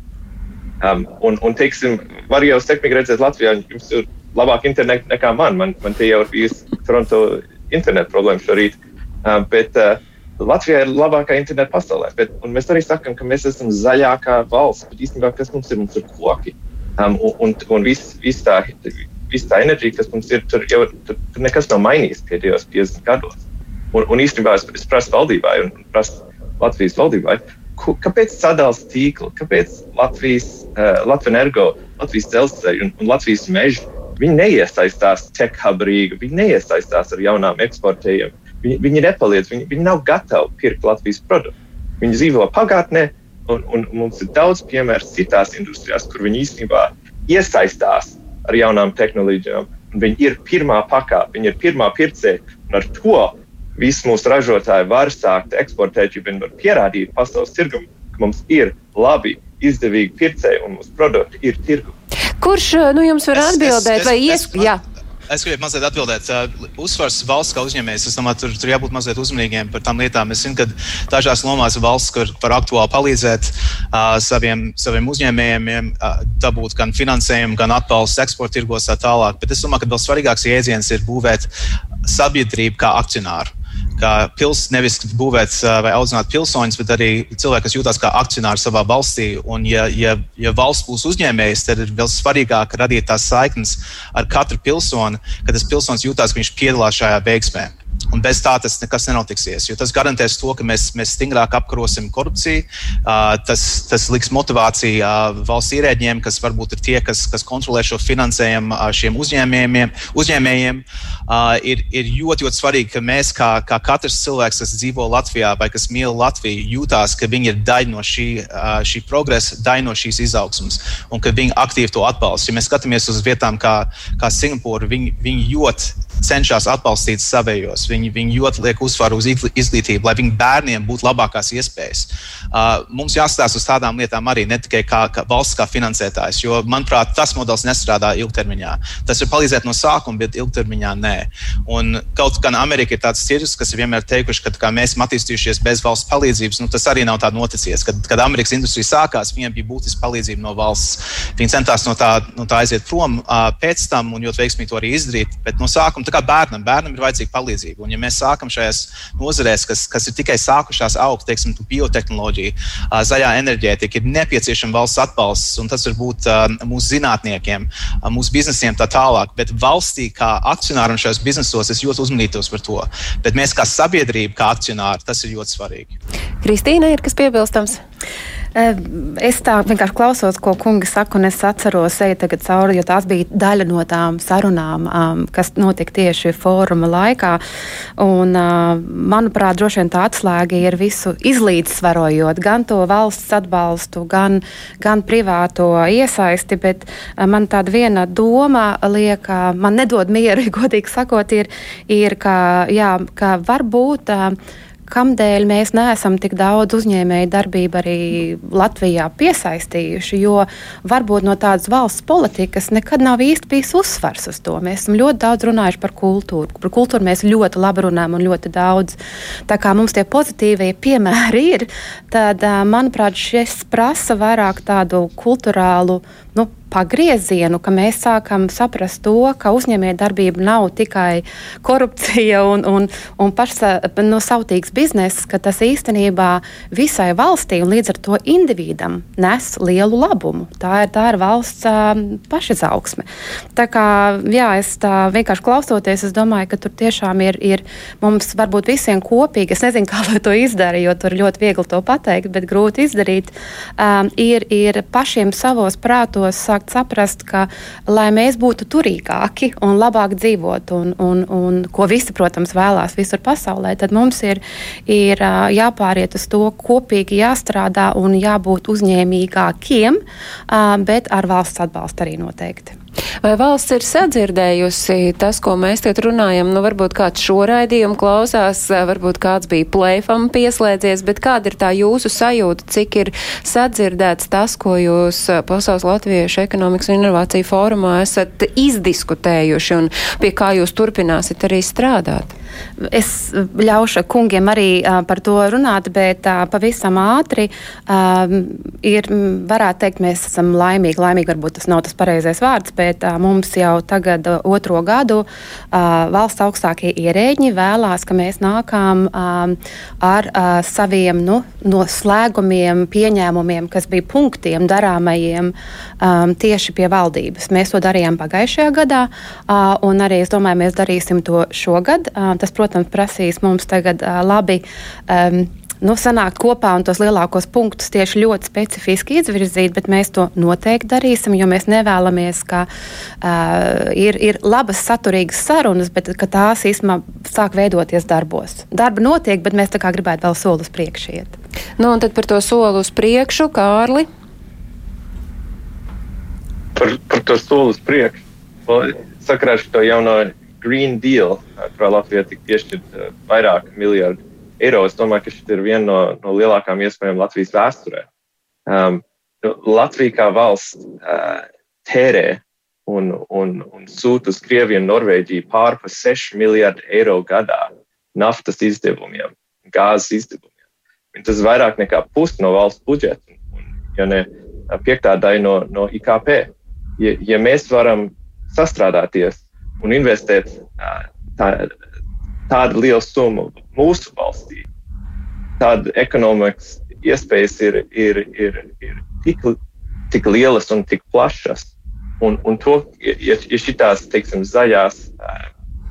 Um, un, un, teiksim, var jau sekmīgi redzēt Latvijā, jums ir labāk internets nekā man. Man, man tie jau ir bijusi Toronto internetu problēma šorīt. Uh, bet uh, Latvijā ir labākā interneta pasaulē. Bet, mēs arī sakām, ka mēs esam zaļākā valsts. Bet īstenībā, kas mums ir? Mums ir koki. Um, un un, un viss vis tā, vis tā enerģija, kas mums ir, tur jau tur, tur nekas nav mainījies pēdējos 50 gados. Un, un īstenībā es, es prasu valdībai un prasu Latvijas valdībai, kāpēc sadalās tīkli, kāpēc Latvijas, uh, Latvijas energo, Latvijas dzelzceļa un, un Latvijas meža viņi neiesaistās tech hub Rīga, viņi neiesaistās ar jaunām eksportējiem. Viņi, viņi nepaliec, viņi, viņi nav gatavi pirkt Latvijas produktu. Viņi dzīvo pagātnē, un, un mums ir daudz piemēru citās industrijās, kur viņi īstenībā iesaistās ar jaunām tehnoloģijām. Viņi ir pirmā pakāpe, viņi ir pirmā pircēja, un ar to visi mūsu ražotāji var sākt eksportēt, ja viņi var pierādīt pasaules tirgum, ka mums ir labi, izdevīgi pircēji un mūsu produkti ir tirgu. Kurš nu, jums var es, atbildēt, es, vai iespējams? Es gribēju mazliet atbildēt. Uh, uzsvars valsts kā uzņēmējs, es domāju, tur, tur jābūt mazliet uzmanīgiem par tām lietām. Es zinu, ka dažās lomās valsts kur var aktuāli palīdzēt uh, saviem, saviem uzņēmējiem, uh, dabūt gan finansējumu, gan atbalstu eksporta tirgos tā tālāk. Bet es domāju, ka vēl svarīgāks jēdziens ir būvēt sabiedrību kā akcionāru kā pils, nevis būvēt vai audzināt pilsoņus, bet arī cilvēki, kas jūtas kā akcionāri savā valstī. Un, ja, ja, ja valsts būs uzņēmējs, tad ir vēl svarīgāk radīt tās saiknes ar katru pilsoni, ka tas pilsonis jūtas, ka viņš piedalās šajā veiksmē. Un bez tā tas nekas nenotiksies. Tas garantēs to, ka mēs, mēs stingrāk apkarosim korupciju. Tas, tas liks motivāciju valsts ierēģiem, kas varbūt ir tie, kas, kas kontrolē šo finansējumu šiem uzņēmējiem. uzņēmējiem. Ir, ir ļoti, ļoti svarīgi, ka mēs, kā, kā katrs cilvēks, kas dzīvo Latvijā vai kas mīl Latviju, jūtās, ka viņi ir daļa no šī, šī progresa, daļa no šīs izaugsmas un ka viņi aktīvi to atbalsta. Ja mēs skatāmies uz vietām kā, kā Singapūra, viņi, viņi ļoti cenšas atbalstīt savējos. Viņi, viņi ļoti liek uzsvaru uz izglītību, lai viņu bērniem būtu labākās iespējas. Uh, mums jāstāsta uz tādām lietām arī ne tikai kā, kā valsts kā finansētājs, jo, manuprāt, tas modelis nestrādā ilgtermiņā. Tas var palīdzēt no sākuma, bet ilgtermiņā nē. Un kaut gan Amerika ir tāds tirgus, kas ir vienmēr teikuši, ka mēs esam attīstījušies bez valsts palīdzības, nu, tas arī nav tā noticies. Kad, kad Amerikas industrija sākās, viņiem bija būtiska palīdzība no valsts. Viņi centās no tā, no tā aiziet prom pēc tam un ļoti veiksmīgi to arī izdarīt. Bet no sākuma tā kā bērnam, bērnam ir vajadzīga palīdzība. Un, ja mēs sākam šajās nozarēs, kas, kas ir tikai sākušās augt, teiksim, biotehnoloģija, zaļā enerģētika, ir nepieciešama valsts atbalsts, un tas var būt mūsu zinātniekiem, mūsu biznesiem tā tālāk. Bet valstī, kā akcionāram šajos biznesos, es ļoti uzmanītos par to. Bet mēs kā sabiedrība, kā akcionāri, tas ir ļoti svarīgi. Kristīna, ir kas piebilstams? Es tā vienkārši klausos, ko kungi saka, un es atceros, eju tagad cauri, jo tās bija daļa no tām sarunām, um, kas notika tieši fóruma laikā. Un, uh, manuprāt, droši vien tā atslēga ir visu izlīdzsvarojot, gan to valsts atbalstu, gan, gan privāto iesaisti, bet man tāda viena doma liek, man nedod mieru, godīgi sakot, ir, ir ka, jā, ka varbūt. Uh, kamdēļ mēs neesam tik daudz uzņēmēju darbību arī Latvijā piesaistījuši, jo varbūt no tādas valsts politikas nekad nav īsti bijis uzsvars uz to. Mēs esam ļoti daudz runājuši par kultūru. Par kultūru mēs ļoti labi runājam un ļoti daudz. Tā kā mums tie pozitīvie piemēri ir, tad, manuprāt, šis prasa vairāk tādu kultūrālu nu, pagriezienu, ka mēs sākam saprast to, ka uzņēmējdarbība nav tikai korupcija un, un, un pašnosautīgs bizness, ka tas īstenībā visai valstī un līdz ar to individam nes lielu labumu. Tā ir, tā ir valsts pašizaugsme. Tā kā jā, es tā vienkārši klausoties, es domāju, ka tur tiešām ir, ir mums varbūt visiem kopīgi, es nezinu, kā lai to izdara, jo tur ļoti viegli to pateikt, bet grūti izdarīt, um, ir, ir pašiem savos prātos sākt saprast, ka, lai mēs būtu turīgāki un labāk dzīvot, un, un, un ko visi, protams, vēlās visur pasaulē, tad mums ir, ir jāpāriet uz to kopīgi jāstrādā un jābūt uzņēmīgākiem, bet ar valsts atbalstu arī noteikti. Vai valsts ir sadzirdējusi tas, ko mēs te runājam? Nu, varbūt kāds šo raidījumu klausās, varbūt kāds bija plēfam pieslēdzies, bet kāda ir tā jūsu sajūta, cik ir sadzirdēts tas, ko jūs Pasaules Latviešu ekonomikas un inovāciju fórumā esat izdiskutējuši un pie kā jūs turpināsiet arī strādāt? Es ļaušu kungiem arī uh, par to runāt, bet uh, pavisam ātri uh, ir, varētu teikt, mēs esam laimīgi. Laimīgi varbūt tas nav tas pareizais vārds, bet uh, mums jau tagad uh, otro gadu uh, valsts augstākie ierēģi vēlās, ka mēs nākām uh, ar uh, saviem nu, noslēgumiem, pieņēmumiem, kas bija punktiem darāmajiem um, tieši pie valdības. Mēs to darījām pagājušajā gadā, uh, un arī es domāju, mēs darīsim to šogad. Uh, tas, protams, prasīs mums tagad uh, labi. Um, nu, sanākt kopā un tos lielākos punktus tieši ļoti specifiski izvirzīt, bet mēs to noteikti darīsim, jo mēs nevēlamies, ka uh, ir, ir labas, saturīgas sarunas, bet tās īstenībā sāk veidoties darbos. Darba notiek, bet mēs tā kā gribētu vēl soli uz priekšu iet. Nu, un tad par to soli uz priekšu, Kārli. Par, par to soli uz priekšu. Sakarā ar šo jauno Green Deal, kurā Latvijā tika piešķirt vairāk miljardu eiro. Es domāju, ka šī ir viena no, no lielākajām iespējām Latvijas vēsturē. Um, Latvija kā valsts uh, tērē un, un, un sūta uz Krieviju un Norvēģiju pārpa 6 miljardu eiro gadā naftas izdevumiem, gāzes izdevumiem. Un tas ir vairāk nekā pusi no valsts budžeta, un, ja ne piektā daļa no, no IKP. Ja, ja mēs varam sastrādāties un investēt tā, tādu lielu summu mūsu valstī, tad ekonomikas iespējas ir, ir, ir, ir tik, tik lielas un tik plašas. Un, un to, ja, ja šīs zaļās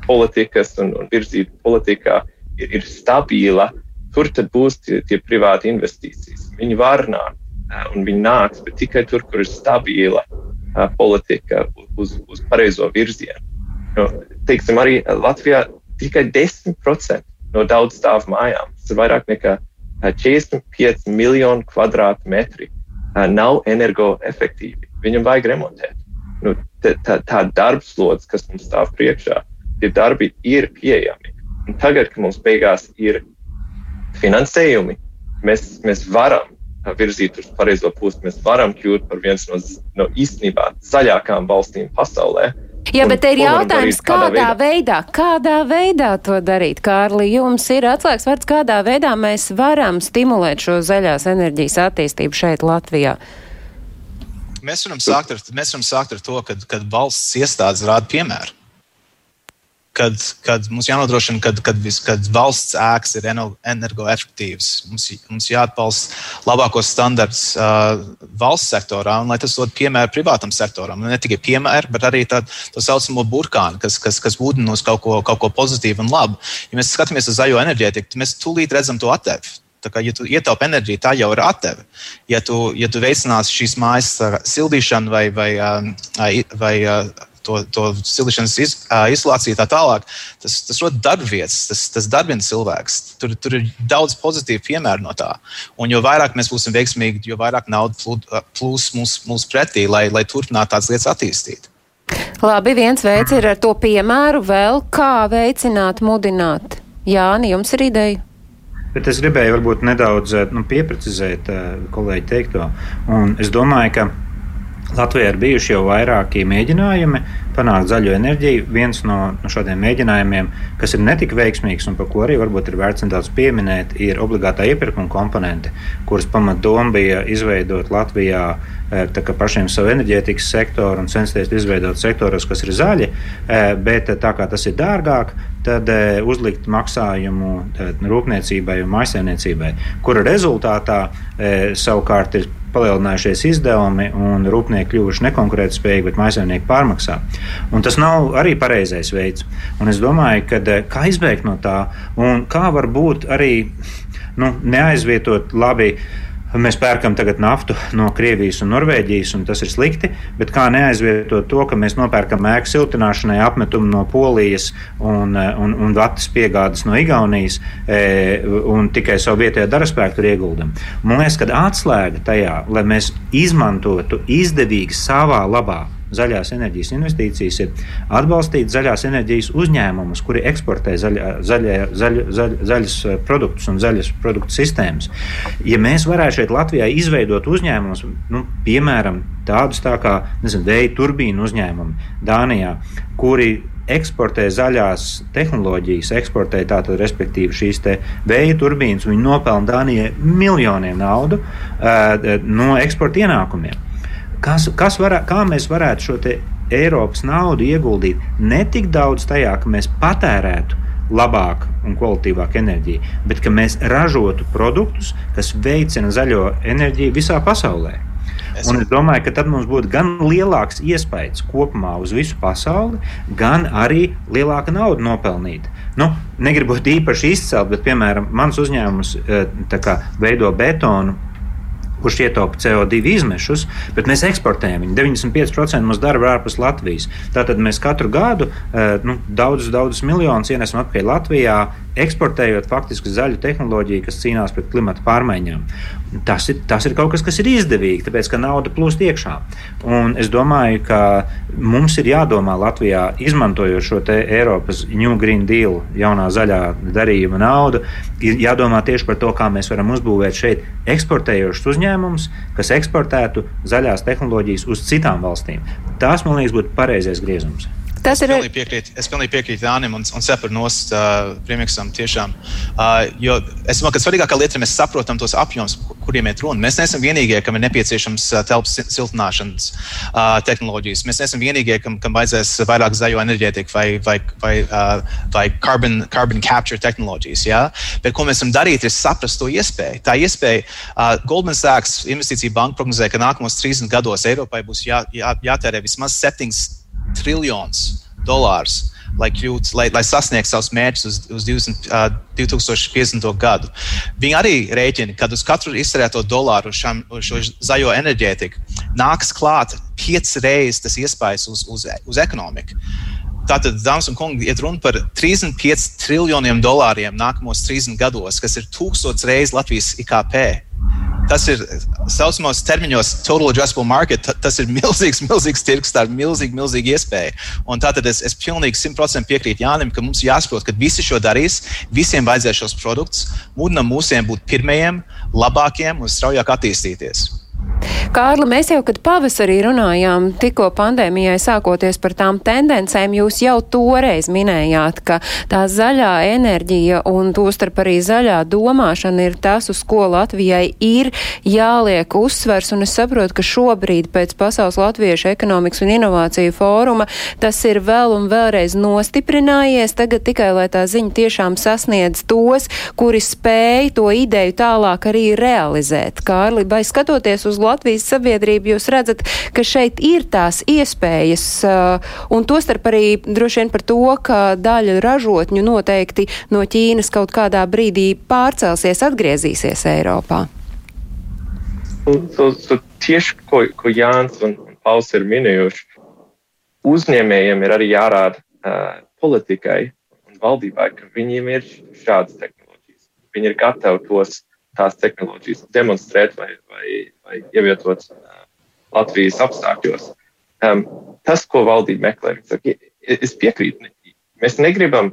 politikas un, un virzība politikā ir, ir stabila, tur tad būs tie, tie privāti investīcijas. Viņi var nākt un viņi nāks, bet tikai tur, kur ir stabila politika uz, uz pareizo virzienu. Nu, teiksim, arī Latvijā tikai 10% no daudz stāvu mājām, tas ir vairāk nekā 45 miljonu kvadrātmetri, nav energoefektīvi. Viņam vajag remontēt. Nu, tā, tā, darbslodze, kas mums stāv priekšā, tie darbi ir pieejami. Un tagad, kad mums beigās ir finansējumi, mēs, mēs varam virzīt uz pareizo pusi. Mēs varam kļūt par viens no, no īstenībā zaļākām valstīm pasaulē. Jā, bet te ir jautājums, kādā veidā? veidā, kādā veidā to darīt, Kārli, jums ir atslēgas vārds, kādā veidā mēs varam stimulēt šo zaļās enerģijas attīstību šeit Latvijā? Mēs varam sākt ar, mēs varam sākt ar to, ka valsts iestādes rāda piemēru kad, kad mums jānodrošina, ka kad, kad valsts ēkas ir energoefektīvas. Mums, mums jāatbalsta labākos standartus uh, valsts sektorā, un lai tas dod piemēru privātam sektoram. Ne tikai piemēru, bet arī tā, tā saucamo burkānu, kas, kas, kas būdinos kaut ko, kaut ko pozitīvu un labu. Ja mēs skatāmies uz zaļo enerģētiku, tad mēs tūlīt redzam to atdevi. Tā kā, ja tu ietaupi enerģiju, tā jau ir atdeve. Ja tu, ja tu veicināsi šīs mājas sildīšanu vai, vai, vai, vai to, to silīšanas iz, izolāciju tā tālāk, tas, tas rada darbvietas, tas, tas darbina cilvēks. Tur, tur ir daudz pozitīvu piemēru no tā. Un jo vairāk mēs būsim veiksmīgi, jo vairāk naudas plūs mums, mums pretī, lai, lai turpinātu tādas lietas attīstīt. Labi, viens veids ir ar to piemēru vēl, kā veicināt, mudināt. Jāni, jums ir ideja? Bet es gribēju varbūt nedaudz nu, pieprecizēt kolēģi teikto. Un es domāju, ka Latvijā ir bijuši jau vairāki mēģinājumi panākt zaļo enerģiju. Viens no, no šādiem mēģinājumiem, kas ir netik veiksmīgs un par ko arī varbūt ir vērts nedaudz pieminēt, ir obligātā iepirkuma komponente, kuras pamatdoma bija izveidot Latvijā eh, pašiem savu enerģētikas sektoru un censties izveidot sektorus, kas ir zaļi, eh, bet tā kā tas ir dārgāk, tad eh, uzlikt maksājumu rūpniecībai un maisaimniecībai, kura rezultātā savukārt ir palielinājušies izdevumi un rūpnieki kļuvuši nekonkurētspējīgi, bet maisaimnieki pārmaksā. Un tas nav arī pareizais veids. Un es domāju, ka kā izbēgt no tā un kā var būt arī nu, neaizvietot labi Mēs pērkam tagad naftu no Krievijas un Norvēģijas, un tas ir slikti. Bet kā neaizvietot to, ka mēs nopērkam ēku siltināšanai apmetumu no Polijas un, un, un vatas piegādes no Igaunijas, e, un tikai savu vietējo daraspēku tur ieguldam? Man liekas, ka atslēga tajā, lai mēs izmantotu izdevīgi savā labā zaļās enerģijas investīcijas ir atbalstīt zaļās enerģijas uzņēmumus, kuri eksportē zaļa, zaļa, zaļa, zaļa, zaļas eh, produktus un zaļas produktu sistēmas. Ja mēs varētu šeit Latvijā izveidot uzņēmumus, nu, piemēram, tādus tā kā nezinu, vēja turbīnu uzņēmumi Dānijā, kuri eksportē zaļās tehnoloģijas, eksportē tātad, respektīvi, šīs vēja turbīnas, viņi nopelna Dānijai miljoniem naudu uh, no eksporta ienākumiem. Kas, kas varā, kā mēs varētu šo Eiropas naudu ieguldīt ne tik daudz tajā, ka mēs patērētu labāku un kvalitīvāku enerģiju, bet ka mēs ražotu produktus, kas veicina zaļo enerģiju visā pasaulē. Es... Un es domāju, ka tad mums būtu gan lielāks iespējas kopumā uz visu pasauli, gan arī lielāka nauda nopelnīt. Nu, negribu īpaši izcelt, bet, piemēram, mans uzņēmums eh, kā, veido betonu kurš ietaupa CO2 izmešus, bet mēs eksportējam viņu. 95% mūsu darba ir ārpus Latvijas. Tātad mēs katru gadu eh, nu, daudzus, daudzus miljonus ienesam atpakaļ Latvijā, eksportējot faktiski zaļu tehnoloģiju, kas cīnās pret klimata pārmaiņām. Tas ir, tas ir kaut kas, kas ir izdevīgi, tāpēc ka nauda plūst iekšā. Un es domāju, ka mums ir jādomā Latvijā, izmantojot šo Eiropas New Green Deal, jaunā zaļā darījuma naudu, ir jādomā tieši par to, kā mēs varam uzbūvēt šeit eksportējošus uzņēmumus, kas eksportētu zaļās tehnoloģijas uz citām valstīm. Tas, man liekas, būtu pareizais griezums. Tas ir. Pilnīgi piekrīt, es pilnīgi piekrītu Jānim un, un Separ nost uh, Priemiksam tiešām. Uh, jo es domāju, ka svarīgākā lieta ir, mēs saprotam tos apjomus, kuriem iet runa. Mēs neesam vienīgie, kam ir nepieciešams uh, telpas siltināšanas uh, tehnoloģijas. Mēs neesam vienīgie, kam, kam vajadzēs vairāk zaļo enerģētiku vai, vai, vai, uh, vai carbon, carbon capture tehnoloģijas. Ja? Bet ko mēs varam darīt, ir saprast to iespēju. Tā iespēja, uh, Goldman Sachs investīcija banka prognozē, ka nākamos 30 gados Eiropai būs jā, jā, jātērē vismaz 7 triljons dolārus lai, kļūt, lai, lai sasniegtu savus mērķus uz, uz 20, uh, 2050. gadu. Viņi arī rēķina, ka uz katru iztērēto dolāru šam, uz šo zaļo enerģētiku nāks klāt piecas reizes tas iespējas uz, uz, uz ekonomiku. Tātad, dāmas un kungi, iet runa par 35 triljoniem dolāriem nākamos 30 gados, kas ir tūkstots reizes Latvijas IKP. Tas ir saucamos terminos total addressable market. Tas ir milzīgs, milzīgs tirgus, tā ir milzīga, milzīga iespēja. Un tātad es, es pilnīgi simtprocentīgi piekrītu Jānim, ka mums jāsaprot, ka visi šo darīs, visiem vajadzēs šos produktus, mudinam mūsiem būt pirmajiem, labākiem un straujāk attīstīties. Kārli, mēs jau, kad pavasarī runājām, tikko pandēmijai sākoties par tām tendencēm, jūs jau toreiz minējāt, ka tā zaļā enerģija un tostarp arī zaļā domāšana ir tas, uz ko Latvijai ir jāliek uzsvers, un es saprotu, ka šobrīd pēc Pasaules Latviešu ekonomikas un inovāciju fóruma tas ir vēl un vēlreiz nostiprinājies, tagad tikai, lai tā ziņa tiešām sasniedz tos, kuri spēj to ideju tālāk arī realizēt. Kārli, vai skatoties uz Latvijas sabiedrību, jūs redzat, ka šeit ir tās iespējas, uh, un tostarp arī droši vien par to, ka daļa ražotņu noteikti no Ķīnas kaut kādā brīdī pārcelsies, atgriezīsies Eiropā. Tieši ko, ko Jānis un Pauls ir minējuši, uzņēmējiem ir arī jārāda uh, politikai un valdībai, ka viņiem ir šādas tehnoloģijas. Viņi ir gatavi tos tās tehnoloģijas demonstrēt vai, vai, vai ievietot uh, Latvijas apstākļos. Um, tas, ko valdība meklē, saka, es piekrītu. Mēs negribam,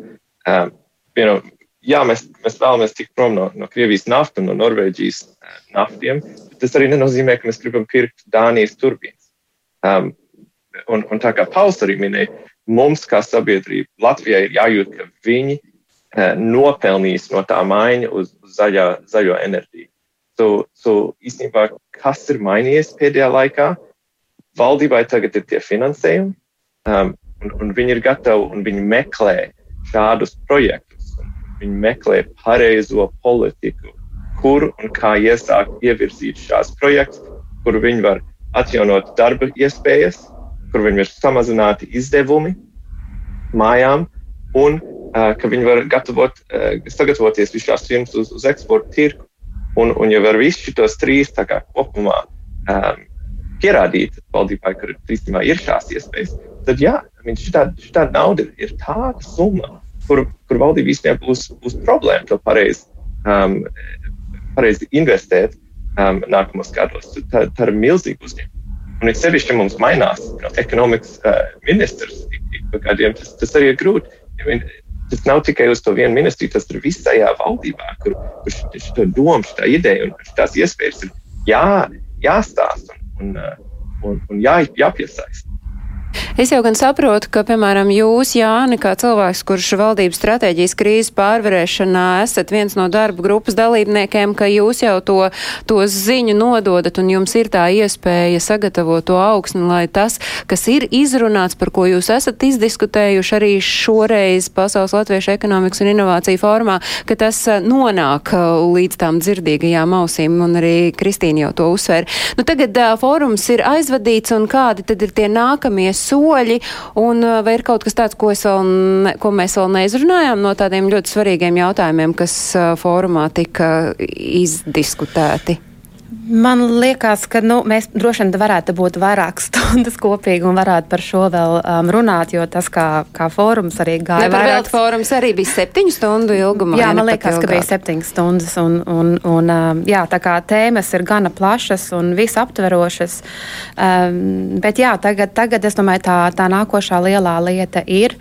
um, you know, jā, mēs, mēs vēlamies tikt prom no, no Krievijas naftas un no Norvēģijas uh, naftiem, bet tas arī nenozīmē, ka mēs gribam pirkt Dānijas turbīnas. Um, un, un tā kā Pauls arī minēja, mums kā sabiedrība Latvijai ir jājūt, ka viņi uh, nopelnīs no tā maiņa uz, zaļā, zaļo enerģiju. So, so īstenībā, kas ir mainījies pēdējā laikā? Valdībai tagad ir tie finansējumi, um, un, un viņi ir gatavi un viņi meklē šādus projektus. Viņi meklē pareizo politiku, kur un kā iesākt ievirzīt šās projekts, kur viņi var atjaunot darba iespējas, kur viņi var samazināt izdevumi mājām un ka viņi var gatavot, sagatavoties visas šīs firmas uz, uz eksporta tirgu. Un, un ja var visus šos trīs kā, kopumā um, pierādīt valdībai, ka īstenībā ir šās iespējas, tad jā, šī nauda ir tāda summa, kur, kur valdība īstenībā būs, būs problēma to pareizi um, pareiz investēt um, nākamos gados. Tā, tā ir milzīga uzņēmuma. Un it sevišķi, mums mainās no, ekonomikas uh, ministrs ik, ik pa gadiem, tas, tas arī ir grūti. Tas nav tikai uz to vienu ministriju, tas ir visajā valdībā, kur, kur šī doma, šī ideja un tās iespējas ir jā, jāstāsta un, un, un jā, jāpiesaista. Es jau gan saprotu, ka, piemēram, jūs, Jāni, kā cilvēks, kurš valdības stratēģijas krīzes pārvarēšanā esat viens no darba grupas dalībniekiem, ka jūs jau to, to ziņu nododat un jums ir tā iespēja sagatavot to augsni, lai tas, kas ir izrunāts, par ko jūs esat izdiskutējuši arī šoreiz Pasaules Latviešu ekonomikas un inovāciju formā, ka tas eh, nonāk eh, līdz tām dzirdīgajām ausīm, un arī Kristīna jau to uzsver. Nu, tagad uh, fórums ir aizvadīts, un kādi tad ir tie nākamie soļi, un uh, vai ir kaut kas tāds, ko, vēl ne, ko mēs vēl neizrunājām no tādiem ļoti svarīgiem jautājumiem, kas uh, fórumā tika izdiskutēti? Man liekas, ka nu, mēs droši vien varētu būt vairāk stundas kopīgi un varētu par šo vēl um, runāt, jo tas kā, kā fórums arī gāja. Vairāk fórums arī bija septiņu stundu ilgumā. Jā, man liekas, ka bija septiņas stundas un, un, un um, jā, tā kā tēmas ir gana plašas un visaptverošas. Um, bet jā, tagad, tagad es domāju, tā, tā nākošā lielā lieta ir,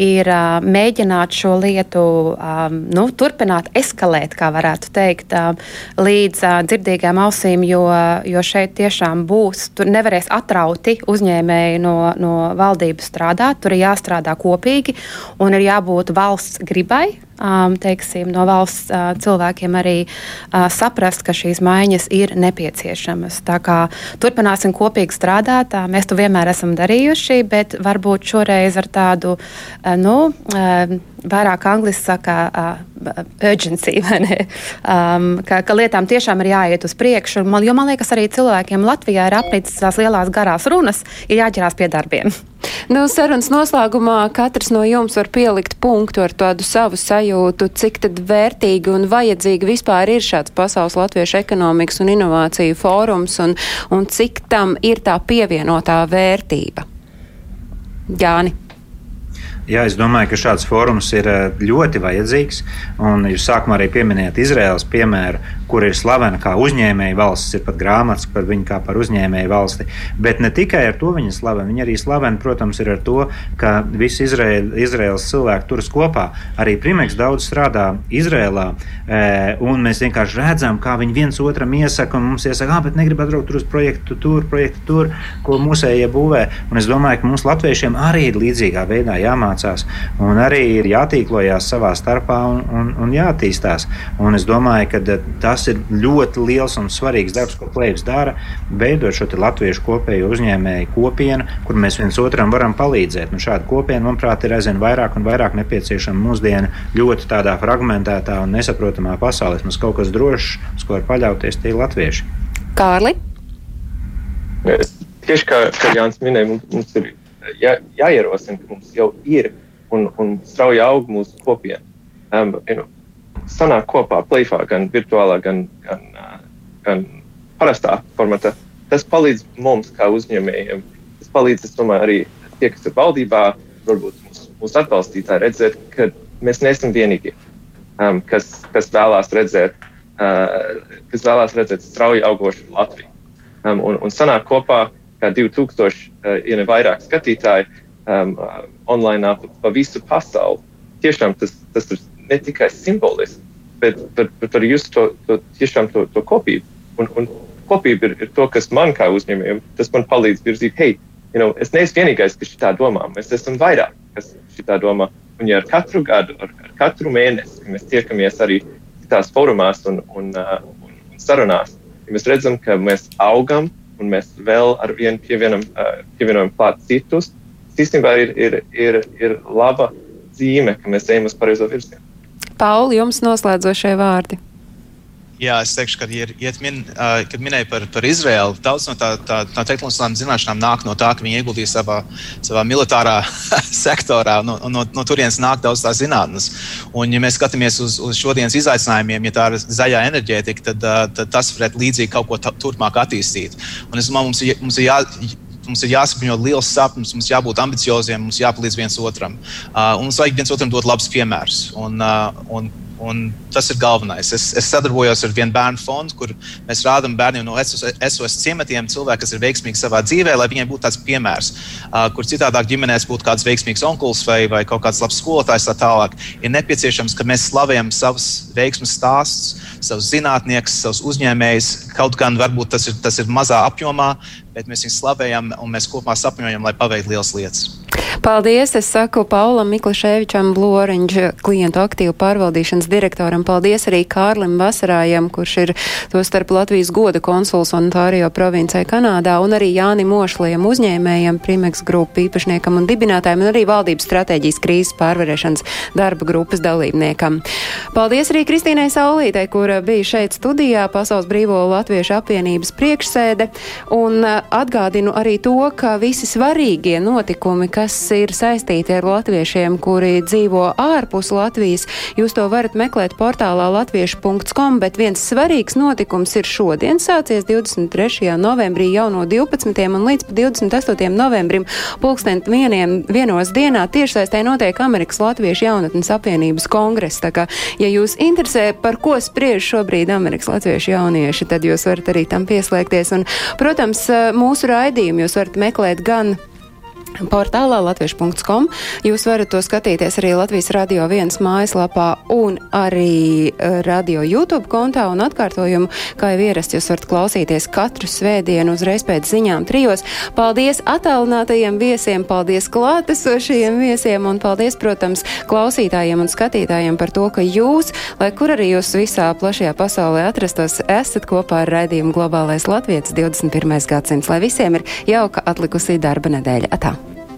ir uh, mēģināt šo lietu um, nu, turpināt eskalēt, kā varētu teikt, uh, līdz uh, dzirdīgām ausīm ausīm, jo, jo šeit tiešām būs, tur nevarēs atrauti uzņēmēji no, no valdības strādāt, tur ir jāstrādā kopīgi un ir jābūt valsts gribai teiksim, no valsts cilvēkiem arī saprast, ka šīs maiņas ir nepieciešamas. Kā turpināsim kopīgi strādāt, mēs to vienmēr esam darījuši, bet varbūt šoreiz ar tādu, nu, vairāk angliski saka, uh, urgency, um, ka, ka lietām tiešām ir jāiet uz priekšu. Man, jo man liekas, arī cilvēkiem Latvijā ir apnicis tās lielās garās runas, ir jāķerās pie darbiem. Nu, sarunas noslēgumā katrs no jums var pielikt punktu ar tādu savu sajūtu, cik tad vērtīgi un vajadzīgi vispār ir šāds pasaules latviešu ekonomikas un inovāciju fórums un, un cik tam ir tā pievienotā vērtība. Jāni. Jā, es domāju, ka šāds fórums ir eh, ļoti vajadzīgs. Un jūs sākumā arī pieminējāt Izraels piemēru, kur ir slavena kā uzņēmēja valsts, ir pat grāmatas par viņu kā par uzņēmēju valsti. Bet ne tikai ar to viņa slavena, viņa arī slavena, protams, ir ar to, ka visi Izraēl, Izraels cilvēki turas kopā. Arī Primeks daudz strādā Izrēlā, eh, un mēs vienkārši redzam, kā viņi viens otram iesaka, un mums iesaka, ah, bet negrib atbraukt tur uz projektu tur, projektu tur, ko mūsējie būvē. Un es domāju, ka mums latviešiem arī ir līdzīgā veidā jāmācās jāmācās, un arī ir jātīklojās savā starpā un, un, un jāattīstās. Un es domāju, ka eh, tas ir ļoti liels un svarīgs darbs, ko Plēvis dara, veidot šo latviešu kopējo uzņēmēju kopienu, kur mēs viens otram varam palīdzēt. Un šāda kopiena, manuprāt, ir aizvien vairāk un vairāk nepieciešama mūsdienu ļoti tādā fragmentētā un nesaprotamā pasaulē. Mums kaut kas drošs, uz ko var paļauties tie latvieši. Kārli? Tieši kā, kā Jānis minēja, mums, mums ir jā, jāierosina, ka mums jau ir un, un strauji aug mūsu kopiena. Um, you know, sanāk kopā, plēfā, gan virtuālā, gan, gan, uh, gan parastā formātā. Tas palīdz mums, kā uzņēmējiem. Tas palīdz, es domāju, arī tie, kas ir valdībā, varbūt mūsu, mūsu atbalstītāji, redzēt, ka mēs neesam vienīgie, um, kas, kas vēlās redzēt, uh, kas vēlās redzēt strauji augošu Latviju. Um, un, un sanāk kopā, kā 2000, uh, ja ne vairāk skatītāji um, online pa, visu pasauli. Tiešām tas, tas ir ne tikai simbolisks, bet, bet, bet arī just to, to, tiešām to, to kopību. Un, un kopība ir, ir to, kas man kā uzņēmējam, tas man palīdz virzīt, hei, you know, es neesmu vienīgais, kas šitā domā, mēs esam vairāk, kas šitā domā. Un ja ar katru gadu, ar, ar katru mēnesi, kad mēs tiekamies arī tās formās un, un, uh, un, un sarunās, ja mēs redzam, ka mēs augam, un mēs vēl ar vienu pievienam, pievienojam klāt citus, tas īstenībā ir, ir, ir, ir laba zīme, ka mēs ejam uz pareizo virzienu. Pauli, jums noslēdzošie vārdi. Jā, es teikšu, ka, ja, ja min, uh, kad minēju par, par Izraēlu, daudz no tā, tā, tā tehnoloģiskām zināšanām nāk no tā, ka viņi ieguldīja savā, savā militārā sektorā, un no, no, no turienes nāk daudz tās zinātnes. Un, ja mēs skatāmies uz, uz šodienas izaicinājumiem, ja tā ir zaļā enerģētika, tad, uh, tad tas varētu līdzīgi kaut ko turpmāk attīstīt. Un es domāju, mums ir, mums ir jā, mums ir jāsapņo liels sapnis, mums jābūt ambicioziem, mums jāpalīdz viens otram. Uh, un mums vajag viens otram dot labus piemērus. Un, uh, un Un tas ir galvenais. Es, es sadarbojos ar vienu bērnu fondu, kur mēs rādām bērniem no SOS ciematiem cilvēku, kas ir veiksmīgi savā dzīvē, lai viņiem būtu tāds piemērs, kur citādāk ģimenēs būtu kāds veiksmīgs onkulis vai, vai kaut kāds labs skolotājs. Tā tālāk. Ir nepieciešams, ka mēs slavējam savus veiksmus stāstus, savus zinātniekus, savus uzņēmējus. Kaut gan varbūt tas ir, tas ir mazā apjomā, bet mēs viņus slavējam un mēs kopā sapņojam, lai paveiktu lielas lietas. Paldies! Es saku Paulam Miklaševičam, Bloriņš, klientu aktīvu pārvaldīšanas direktoram. Paldies arī Kārlim Vasarājam, kurš ir to starp Latvijas goda konsuls Ontārio provincē Kanādā, un arī Jānim Ošliem uzņēmējam, Primeks grupu īpašniekam un dibinātājiem, un arī valdības stratēģijas krīzes pārvarēšanas darba grupas dalībniekam. Paldies arī Kristīnai Saulītei, kura bija šeit studijā, Pasaules brīvo latviešu apvienības priekšsēde, un atgādinu arī to, ka visi svarīgie notikumi, kas ir saistīti ar latviešiem, kuri dzīvo ārpus Latvijas. Jūs to varat meklēt portālā latviešu.com, bet viens svarīgs notikums ir šodien sācies 23. novembrī jau no 12. un līdz 28. novembrim pulksten vieniem, vienos dienā tiešsaistē notiek Amerikas Latviešu jaunatnes apvienības kongress. Tā kā, ja jūs interesē, par ko spriež šobrīd Amerikas Latviešu jaunieši, tad jūs varat arī tam pieslēgties. Un, protams, mūsu raidījumu jūs varat meklēt gan portālā latviešu.com. Jūs varat to skatīties arī Latvijas Radio 1 mājaslapā un arī uh, radio YouTube kontā un atkārtojumu, kā jau ierasts, jūs varat klausīties katru svētdienu uzreiz pēc ziņām trijos. Paldies attālinātajiem viesiem, paldies klātesošajiem viesiem un paldies, protams, klausītājiem un skatītājiem par to, ka jūs, lai kur arī jūs visā plašajā pasaulē atrastos, esat kopā ar raidījumu Globālais Latvijas 21. gadsimts, lai visiem ir jauka atlikusī darba nedēļa. Atā.